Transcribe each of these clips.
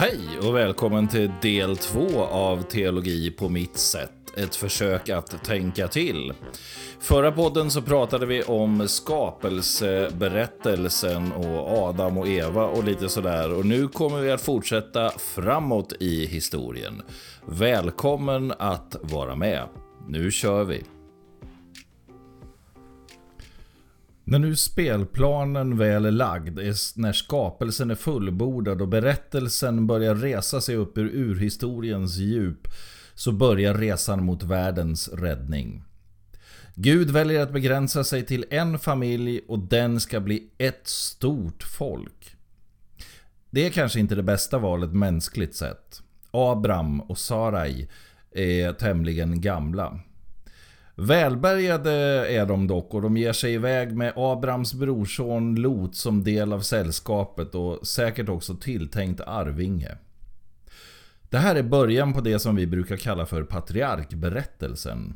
Hej och välkommen till del två av Teologi på mitt sätt. Ett försök att tänka till. Förra podden så pratade vi om skapelseberättelsen och Adam och Eva och lite sådär. Och nu kommer vi att fortsätta framåt i historien. Välkommen att vara med. Nu kör vi. När nu spelplanen väl är lagd, är när skapelsen är fullbordad och berättelsen börjar resa sig upp ur urhistoriens djup, så börjar resan mot världens räddning. Gud väljer att begränsa sig till en familj och den ska bli ett stort folk. Det är kanske inte det bästa valet mänskligt sett. Abraham och Sarai är tämligen gamla. Välbärgade är de dock och de ger sig iväg med Abrams brorson Lot som del av sällskapet och säkert också tilltänkt arvinge. Det här är början på det som vi brukar kalla för patriarkberättelsen.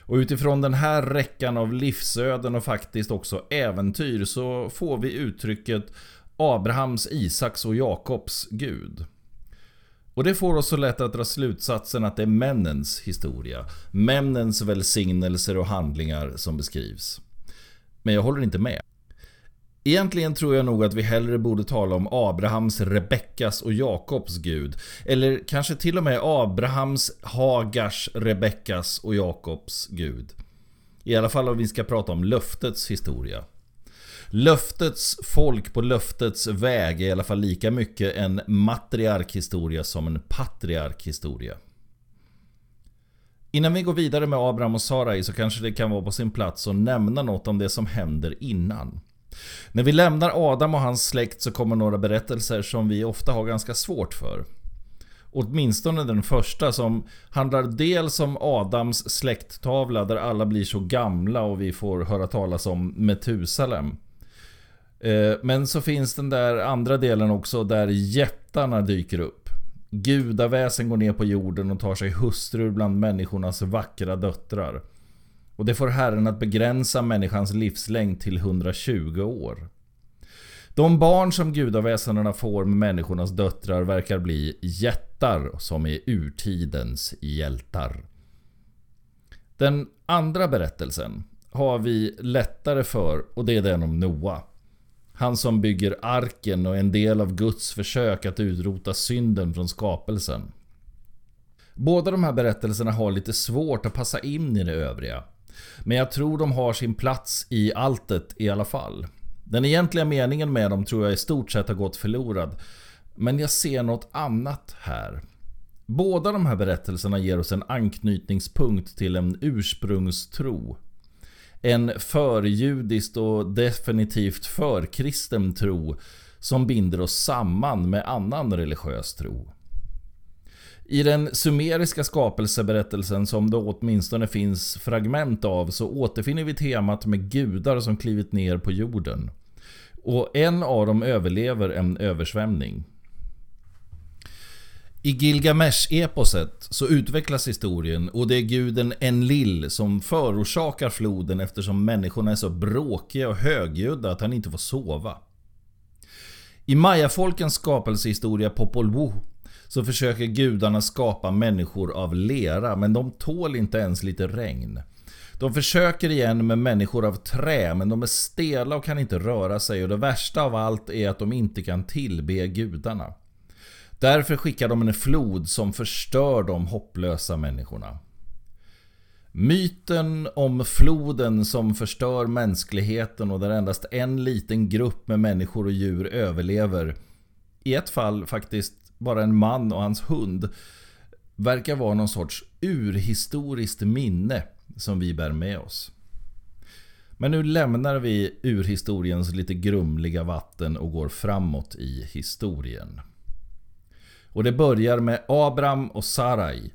Och utifrån den här räckan av livsöden och faktiskt också äventyr så får vi uttrycket Abrahams, Isaks och Jakobs Gud. Och det får oss så lätt att dra slutsatsen att det är männens historia. Männens välsignelser och handlingar som beskrivs. Men jag håller inte med. Egentligen tror jag nog att vi hellre borde tala om Abrahams, Rebeckas och Jakobs Gud. Eller kanske till och med Abrahams, Hagars, Rebeckas och Jakobs Gud. I alla fall om vi ska prata om löftets historia. Löftets folk på löftets väg är i alla fall lika mycket en matriarkhistoria som en patriarkhistoria. Innan vi går vidare med Abraham och Sarai så kanske det kan vara på sin plats att nämna något om det som händer innan. När vi lämnar Adam och hans släkt så kommer några berättelser som vi ofta har ganska svårt för. Åtminstone den första som handlar dels om Adams släkttavla där alla blir så gamla och vi får höra talas om Metusalem. Eh, men så finns den där andra delen också där jättarna dyker upp. Gudaväsen går ner på jorden och tar sig hustrur bland människornas vackra döttrar. Och det får Herren att begränsa människans livslängd till 120 år. De barn som gudaväsendena får med människornas döttrar verkar bli jättar som är urtidens hjältar. Den andra berättelsen har vi lättare för och det är den om Noa. Han som bygger arken och är en del av Guds försök att utrota synden från skapelsen. Båda de här berättelserna har lite svårt att passa in i det övriga. Men jag tror de har sin plats i alltet i alla fall. Den egentliga meningen med dem tror jag i stort sett har gått förlorad. Men jag ser något annat här. Båda de här berättelserna ger oss en anknytningspunkt till en ursprungstro en förjudiskt och definitivt förkristen tro som binder oss samman med annan religiös tro. I den sumeriska skapelseberättelsen som det åtminstone finns fragment av så återfinner vi temat med gudar som klivit ner på jorden. Och en av dem överlever en översvämning. I Gilgamesh-eposet så utvecklas historien och det är guden Enlil som förorsakar floden eftersom människorna är så bråkiga och högljudda att han inte får sova. I mayafolkens skapelsehistoria Popol Vuh så försöker gudarna skapa människor av lera men de tål inte ens lite regn. De försöker igen med människor av trä men de är stela och kan inte röra sig och det värsta av allt är att de inte kan tillbe gudarna. Därför skickar de en flod som förstör de hopplösa människorna. Myten om floden som förstör mänskligheten och där endast en liten grupp med människor och djur överlever. I ett fall faktiskt bara en man och hans hund. Verkar vara någon sorts urhistoriskt minne som vi bär med oss. Men nu lämnar vi urhistoriens lite grumliga vatten och går framåt i historien. Och det börjar med Abram och Sarai.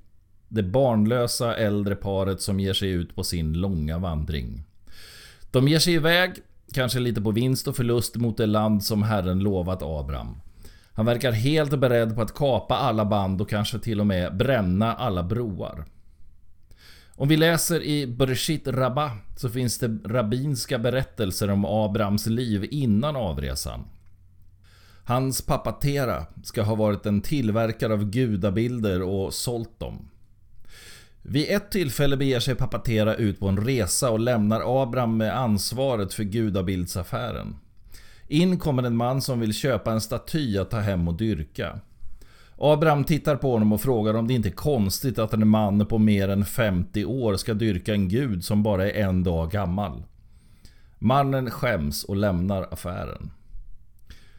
Det barnlösa äldre paret som ger sig ut på sin långa vandring. De ger sig iväg, kanske lite på vinst och förlust mot det land som Herren lovat Abram. Han verkar helt beredd på att kapa alla band och kanske till och med bränna alla broar. Om vi läser i Bereshit Rabba så finns det rabbinska berättelser om Abrams liv innan avresan. Hans pappa Tera ska ha varit en tillverkare av gudabilder och sålt dem. Vid ett tillfälle beger sig pappa Tera ut på en resa och lämnar Abraham med ansvaret för gudabildsaffären. In kommer en man som vill köpa en staty att ta hem och dyrka. Abraham tittar på honom och frågar om det inte är konstigt att en man på mer än 50 år ska dyrka en gud som bara är en dag gammal. Mannen skäms och lämnar affären.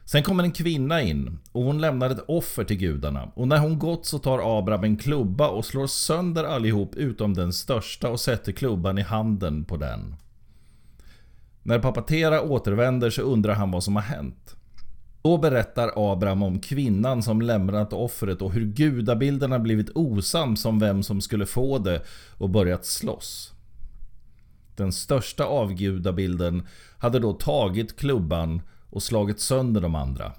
Sen kommer en kvinna in och hon lämnar ett offer till gudarna. Och när hon gått så tar Abraham en klubba och slår sönder allihop utom den största och sätter klubban i handen på den. När Papatera återvänder så undrar han vad som har hänt. Då berättar Abraham om kvinnan som lämnat offret och hur gudabilderna blivit osams om vem som skulle få det och börjat slåss. Den största avgudabilden hade då tagit klubban och slagit sönder de andra.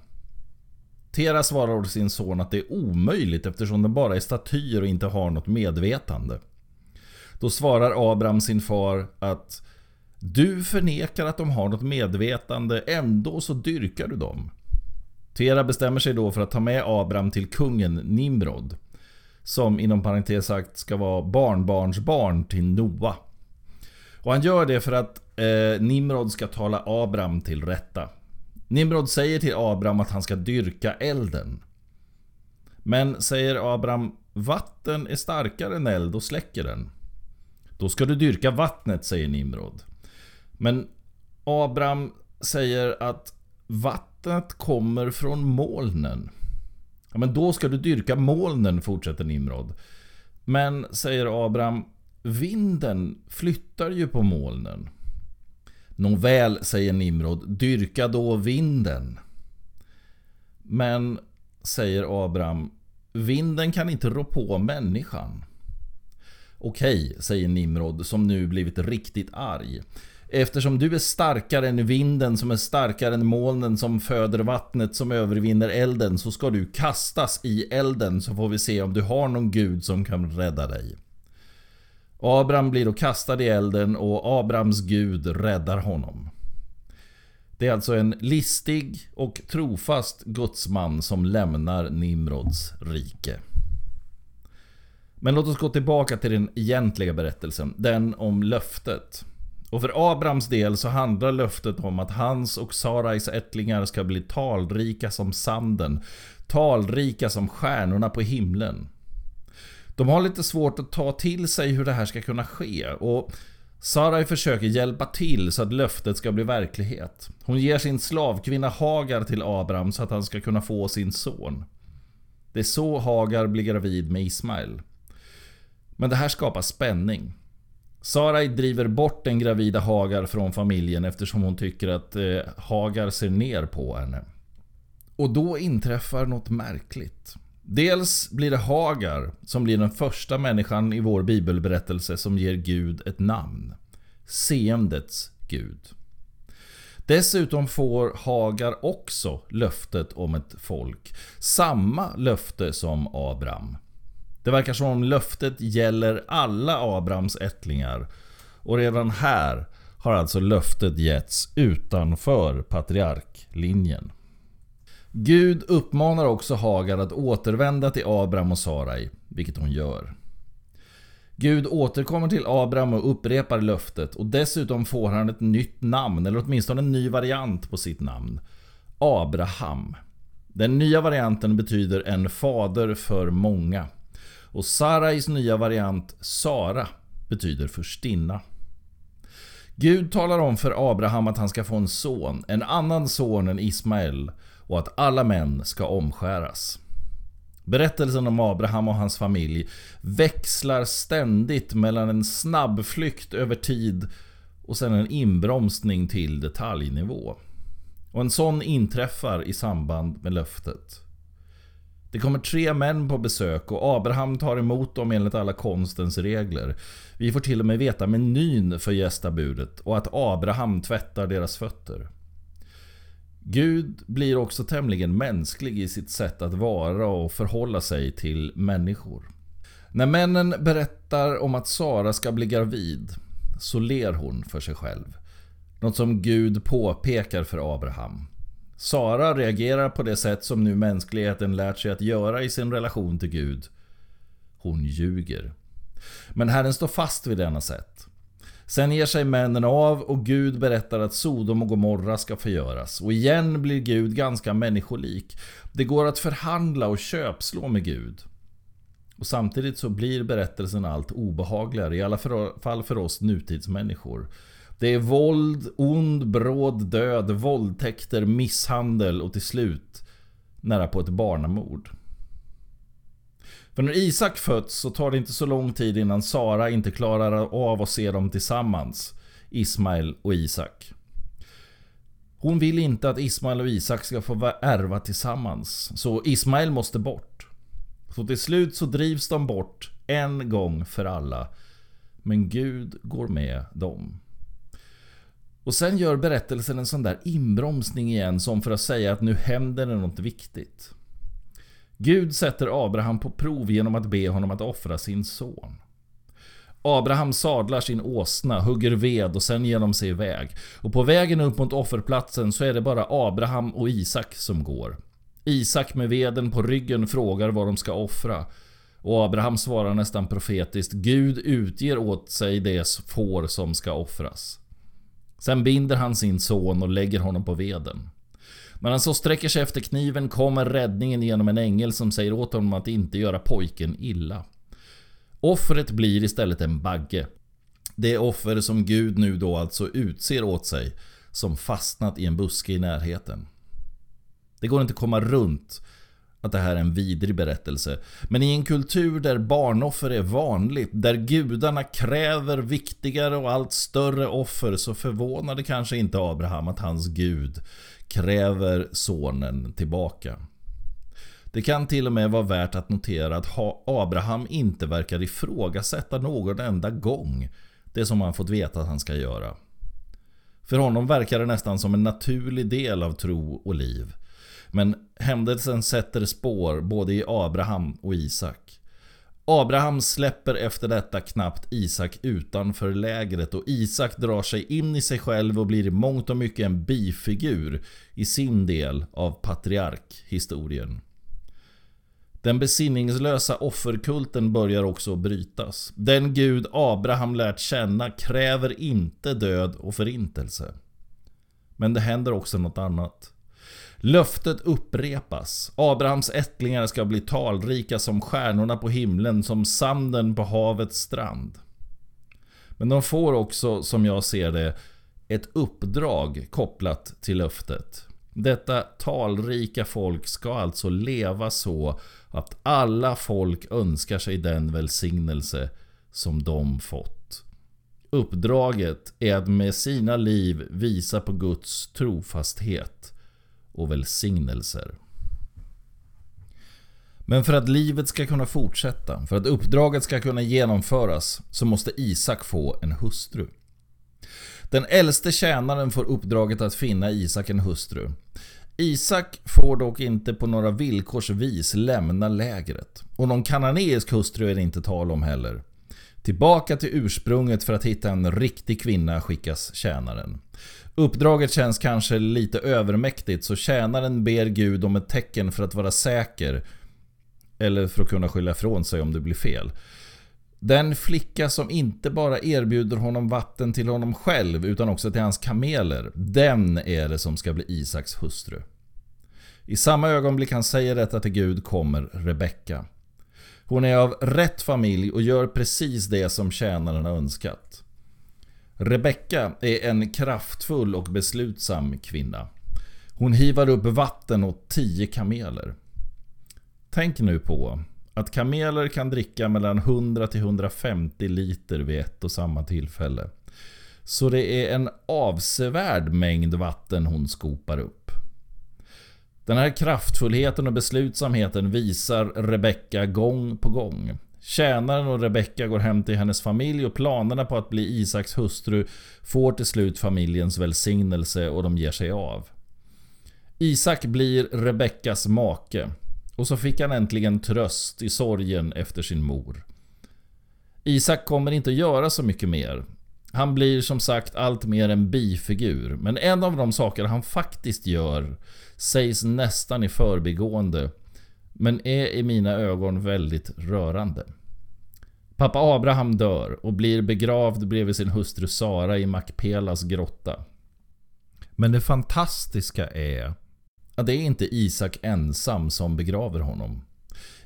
Tera svarar åt sin son att det är omöjligt eftersom den bara är statyer och inte har något medvetande. Då svarar Abraham sin far att Du förnekar att de har något medvetande, ändå så dyrkar du dem. Tera bestämmer sig då för att ta med Abraham till kungen Nimrod. Som inom parentes sagt ska vara barnbarnsbarn till Noa. Och han gör det för att eh, Nimrod ska tala Abraham till rätta. Nimrod säger till Abraham att han ska dyrka elden. Men säger Abraham, vatten är starkare än eld och släcker den. Då ska du dyrka vattnet, säger Nimrod. Men Abraham säger att vattnet kommer från molnen. Ja, men då ska du dyrka molnen, fortsätter Nimrod. Men, säger Abraham, vinden flyttar ju på molnen. Nåväl, säger Nimrod, dyrka då vinden. Men, säger Abraham, vinden kan inte rå på människan. Okej, säger Nimrod som nu blivit riktigt arg. Eftersom du är starkare än vinden som är starkare än molnen som föder vattnet som övervinner elden så ska du kastas i elden så får vi se om du har någon gud som kan rädda dig. Abraham blir då kastad i elden och Abrahams gud räddar honom. Det är alltså en listig och trofast gudsman som lämnar Nimrods rike. Men låt oss gå tillbaka till den egentliga berättelsen, den om löftet. Och för Abrams del så handlar löftet om att hans och Sarais ättlingar ska bli talrika som sanden, talrika som stjärnorna på himlen. De har lite svårt att ta till sig hur det här ska kunna ske och Sarai försöker hjälpa till så att löftet ska bli verklighet. Hon ger sin slavkvinna Hagar till Abraham så att han ska kunna få sin son. Det är så Hagar blir gravid med Ismael. Men det här skapar spänning. Sarai driver bort den gravida Hagar från familjen eftersom hon tycker att eh, Hagar ser ner på henne. Och då inträffar något märkligt. Dels blir det Hagar som blir den första människan i vår bibelberättelse som ger Gud ett namn. Seendets Gud. Dessutom får Hagar också löftet om ett folk. Samma löfte som Abraham. Det verkar som om löftet gäller alla Abrahams ättlingar. Och redan här har alltså löftet getts utanför patriarklinjen. Gud uppmanar också Hagar att återvända till Abraham och Sarai, vilket hon gör. Gud återkommer till Abraham och upprepar löftet och dessutom får han ett nytt namn, eller åtminstone en ny variant på sitt namn. Abraham. Den nya varianten betyder en fader för många. Och Sarais nya variant, Sara, betyder förstinna. Gud talar om för Abraham att han ska få en son, en annan son än Ismael och att alla män ska omskäras. Berättelsen om Abraham och hans familj växlar ständigt mellan en snabbflykt över tid och sen en inbromsning till detaljnivå. Och en sån inträffar i samband med löftet. Det kommer tre män på besök och Abraham tar emot dem enligt alla konstens regler. Vi får till och med veta menyn för gästabudet och att Abraham tvättar deras fötter. Gud blir också tämligen mänsklig i sitt sätt att vara och förhålla sig till människor. När männen berättar om att Sara ska bli gravid så ler hon för sig själv. Något som Gud påpekar för Abraham. Sara reagerar på det sätt som nu mänskligheten lärt sig att göra i sin relation till Gud. Hon ljuger. Men Herren står fast vid denna sätt. Sen ger sig männen av och Gud berättar att Sodom och Gomorra ska förgöras. Och igen blir Gud ganska människolik. Det går att förhandla och köpslå med Gud. Och samtidigt så blir berättelsen allt obehagligare, i alla fall för oss nutidsmänniskor. Det är våld, ond, bråd död, våldtäkter, misshandel och till slut nära på ett barnamord. För när Isak föds så tar det inte så lång tid innan Sara inte klarar av att se dem tillsammans. Ismael och Isak. Hon vill inte att Ismael och Isak ska få ärva tillsammans. Så Ismael måste bort. Så till slut så drivs de bort en gång för alla. Men Gud går med dem. Och sen gör berättelsen en sån där inbromsning igen som för att säga att nu händer det något viktigt. Gud sätter Abraham på prov genom att be honom att offra sin son. Abraham sadlar sin åsna, hugger ved och sen ger de sig iväg. Och på vägen upp mot offerplatsen så är det bara Abraham och Isak som går. Isak med veden på ryggen frågar vad de ska offra. Och Abraham svarar nästan profetiskt Gud utger åt sig det får som ska offras. Sen binder han sin son och lägger honom på veden. Men han så sträcker sig efter kniven kommer räddningen genom en ängel som säger åt honom att inte göra pojken illa. Offret blir istället en bagge. Det offer som Gud nu då alltså utser åt sig som fastnat i en buske i närheten. Det går inte att komma runt att det här är en vidrig berättelse. Men i en kultur där barnoffer är vanligt, där gudarna kräver viktigare och allt större offer så förvånar det kanske inte Abraham att hans gud kräver sonen tillbaka. Det kan till och med vara värt att notera att Abraham inte verkar ifrågasätta någon enda gång det som han fått veta att han ska göra. För honom verkar det nästan som en naturlig del av tro och liv. Men händelsen sätter spår både i Abraham och Isak. Abraham släpper efter detta knappt Isak utanför lägret och Isak drar sig in i sig själv och blir i mångt och mycket en bifigur i sin del av patriarkhistorien. Den besinningslösa offerkulten börjar också brytas. Den gud Abraham lärt känna kräver inte död och förintelse. Men det händer också något annat. Löftet upprepas. Abrahams ättlingar ska bli talrika som stjärnorna på himlen, som sanden på havets strand. Men de får också, som jag ser det, ett uppdrag kopplat till löftet. Detta talrika folk ska alltså leva så att alla folk önskar sig den välsignelse som de fått. Uppdraget är att med sina liv visa på Guds trofasthet och välsignelser. Men för att livet ska kunna fortsätta, för att uppdraget ska kunna genomföras, så måste Isak få en hustru. Den äldste tjänaren får uppdraget att finna Isak en hustru. Isak får dock inte på några villkors vis lämna lägret. Och någon kananeisk hustru är det inte tal om heller. Tillbaka till ursprunget för att hitta en riktig kvinna skickas tjänaren. Uppdraget känns kanske lite övermäktigt så tjänaren ber Gud om ett tecken för att vara säker. Eller för att kunna skylla ifrån sig om det blir fel. Den flicka som inte bara erbjuder honom vatten till honom själv utan också till hans kameler. Den är det som ska bli Isaks hustru. I samma ögonblick han säger detta till Gud kommer Rebecka. Hon är av rätt familj och gör precis det som tjänaren har önskat. Rebecka är en kraftfull och beslutsam kvinna. Hon hivar upp vatten åt tio kameler. Tänk nu på att kameler kan dricka mellan 100 till 150 liter vid ett och samma tillfälle. Så det är en avsevärd mängd vatten hon skopar upp. Den här kraftfullheten och beslutsamheten visar Rebecka gång på gång. Tjänaren och Rebecka går hem till hennes familj och planerna på att bli Isaks hustru får till slut familjens välsignelse och de ger sig av. Isak blir Rebeckas make och så fick han äntligen tröst i sorgen efter sin mor. Isak kommer inte att göra så mycket mer. Han blir som sagt allt mer en bifigur, men en av de saker han faktiskt gör sägs nästan i förbigående, men är i mina ögon väldigt rörande. Pappa Abraham dör och blir begravd bredvid sin hustru Sara i Makpelas grotta. Men det fantastiska är att det är inte Isak ensam som begraver honom.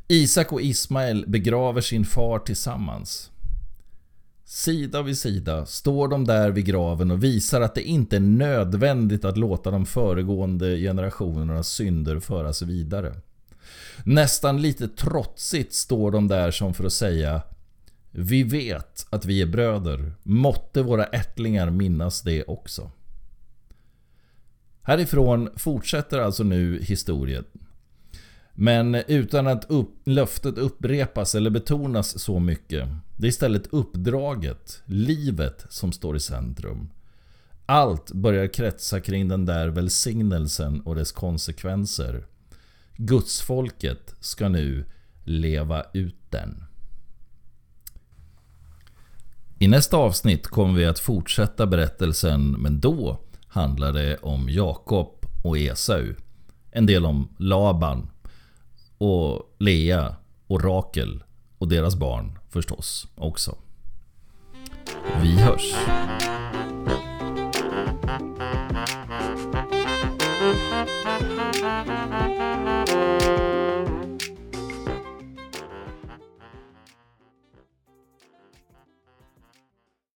Isak och Ismael begraver sin far tillsammans. Sida vid sida står de där vid graven och visar att det inte är nödvändigt att låta de föregående generationernas synder föras vidare. Nästan lite trotsigt står de där som för att säga Vi vet att vi är bröder, måtte våra ättlingar minnas det också. Härifrån fortsätter alltså nu historien. Men utan att upp, löftet upprepas eller betonas så mycket. Det är istället uppdraget, livet, som står i centrum. Allt börjar kretsa kring den där välsignelsen och dess konsekvenser. Gudsfolket ska nu leva ut den. I nästa avsnitt kommer vi att fortsätta berättelsen, men då handlar det om Jakob och Esau. En del om Laban och Lea och Rakel och deras barn förstås också. Vi hörs!